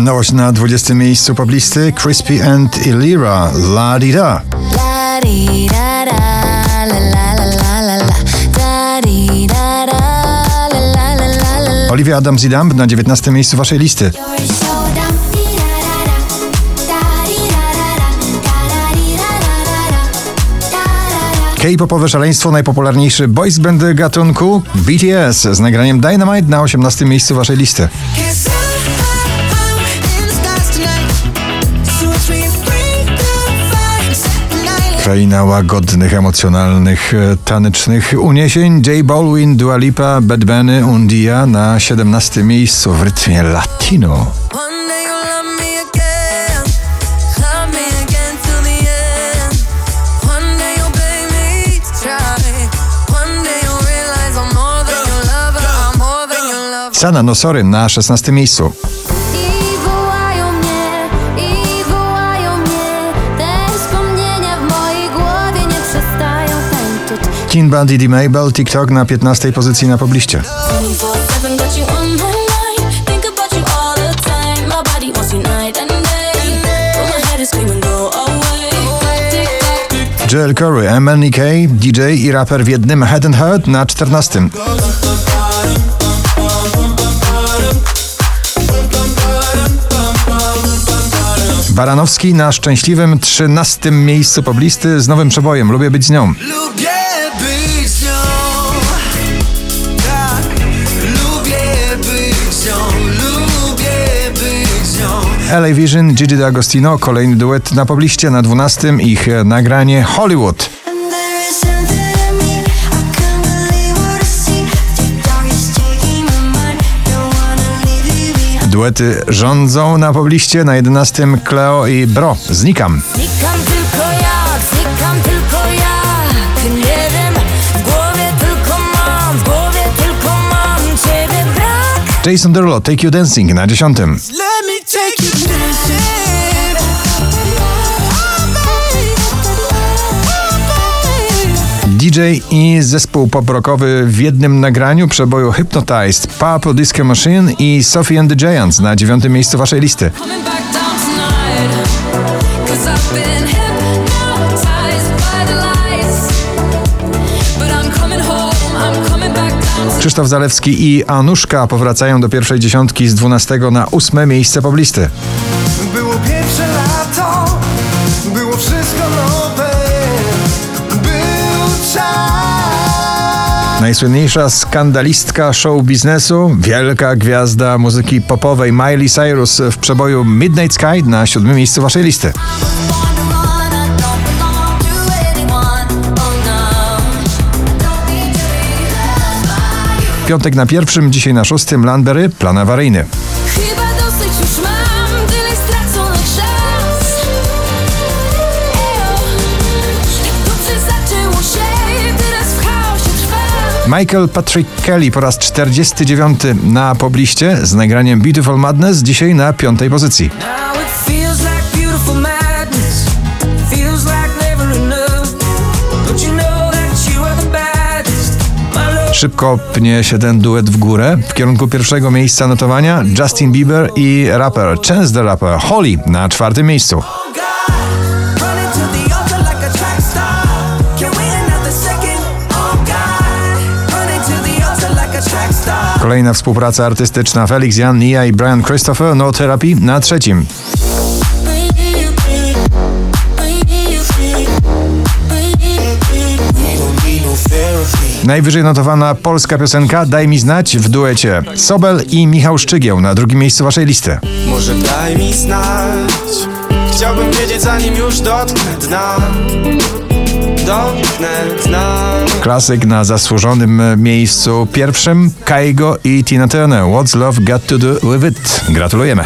Nowość na 20 miejscu poblisty Crispy and Ilira La Di Da. Olivia Adams i Dumb na 19 miejscu waszej listy. K-popowe szaleństwo, najpopularniejszy boys band gatunku BTS z nagraniem Dynamite na 18 miejscu waszej listy. Kraina łagodnych, emocjonalnych, e, tanecznych uniesień. J Balwin, Dua Lipa, Bad Bunny, Undia na 17 miejscu w rytmie latino. One day you'll love me again. And day. But my head is screaming, go away. Tick-tock. Joel Curry, MNEK, DJ i raper w jednym Head and Heart na 14. Baranowski na szczęśliwym 13 miejscu poblisty z nowym przebojem Lubię być z nią. Lubię LA Vision, Gigi D'Agostino, kolejny duet na pobliście na 12. Ich nagranie Hollywood. Duety rządzą na pobliście na 11. Cleo i Bro. Znikam. Znikam tylko ja, Jason Derulo, Take You Dancing na 10. Let me take you dancing DJ i zespół pop-rockowy w jednym nagraniu przeboju Hypnotized, Purple Disco Machine i Sophie and the Giants na 9. miejscu waszej listy. Krzysztof Zalewski i Anuszka powracają do pierwszej dziesiątki z 12 na 8 miejsce poblisty. Było pierwsze lato Było wszystko nowe Był czas Najsłynniejsza skandalistka show biznesu, wielka gwiazda muzyki popowej Miley Cyrus w przeboju Midnight Sky na 7 miejscu waszej listy. Piątek na pierwszym, dzisiaj na szóstym, Landberry, plan awaryjny. Chyba dosyć już mam tyle stracony czas. Ejo, tak dobrze zaczęło się, teraz w chaosie trwa. Michael Patrick Kelly po raz 49 na pobliście z nagraniem Beautiful Madness, dzisiaj na piątej pozycji. Szybko pnie się ten duet w górę. W kierunku pierwszego miejsca notowania Justin Bieber i raper Chance the Rapper Holly na czwartym miejscu. Kolejna współpraca artystyczna Felix Jan, Nia i Brian Christopher No Therapy na trzecim. Najwyżej notowana polska piosenka Daj mi znać w duecie Sobel i Michał Szczygieł na drugim miejscu waszej listy. Może daj mi znać Chciałbym wiedzieć zanim już dotknę dna Dotknę dna Klasyk na zasłużonym miejscu pierwszym Kaigo i Tina Turner What's Love Got To Do With It. Gratulujemy.